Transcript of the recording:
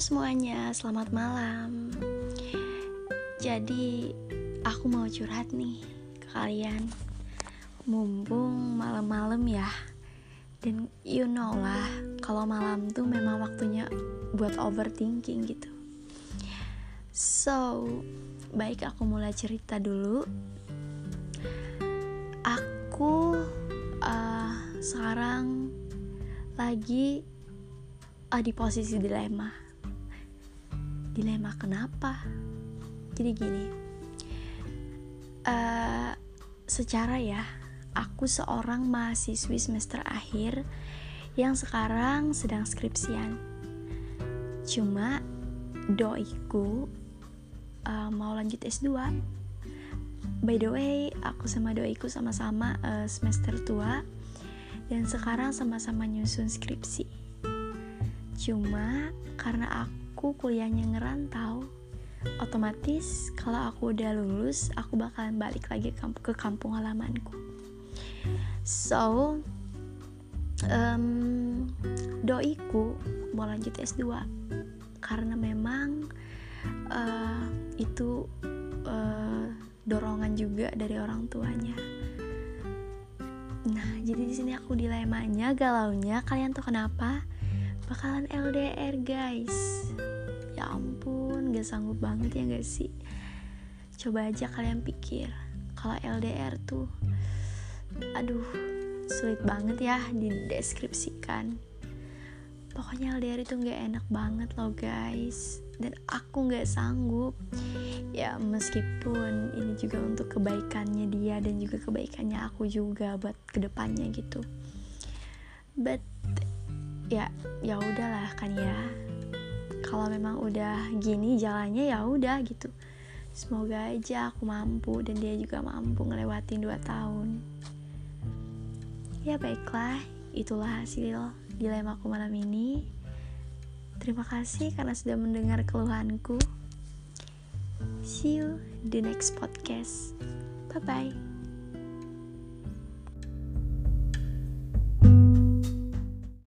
semuanya, selamat malam. Jadi, aku mau curhat nih ke kalian. Mumpung malam-malam ya. Dan you know lah, kalau malam tuh memang waktunya buat overthinking gitu. So, baik aku mulai cerita dulu. Aku uh, sekarang lagi uh, di posisi dilema dilema kenapa? Jadi gini uh, secara ya aku seorang mahasiswi semester akhir yang sekarang sedang skripsian. Cuma doiku uh, mau lanjut S2 by the way aku sama doiku sama-sama uh, semester tua dan sekarang sama-sama nyusun skripsi. Cuma karena aku aku kuliahnya ngerantau otomatis kalau aku udah lulus aku bakalan balik lagi ke kampung halamanku. So um, doiku mau lanjut S2 karena memang uh, itu uh, dorongan juga dari orang tuanya. Nah jadi di sini aku dilemanya galaunya kalian tuh kenapa bakalan LDR guys. Ya ampun gak sanggup banget ya gak sih? Coba aja kalian pikir kalau LDR tuh aduh sulit banget ya dideskripsikan. Pokoknya LDR itu gak enak banget loh guys. Dan aku gak sanggup. Ya meskipun ini juga untuk kebaikannya dia dan juga kebaikannya aku juga buat ke depannya gitu. But ya ya udahlah kan ya. Kalau memang udah gini jalannya ya udah gitu. Semoga aja aku mampu dan dia juga mampu ngelewatin 2 tahun. Ya baiklah. Itulah hasil dilemaku malam ini. Terima kasih karena sudah mendengar keluhanku. See you the next podcast. Bye bye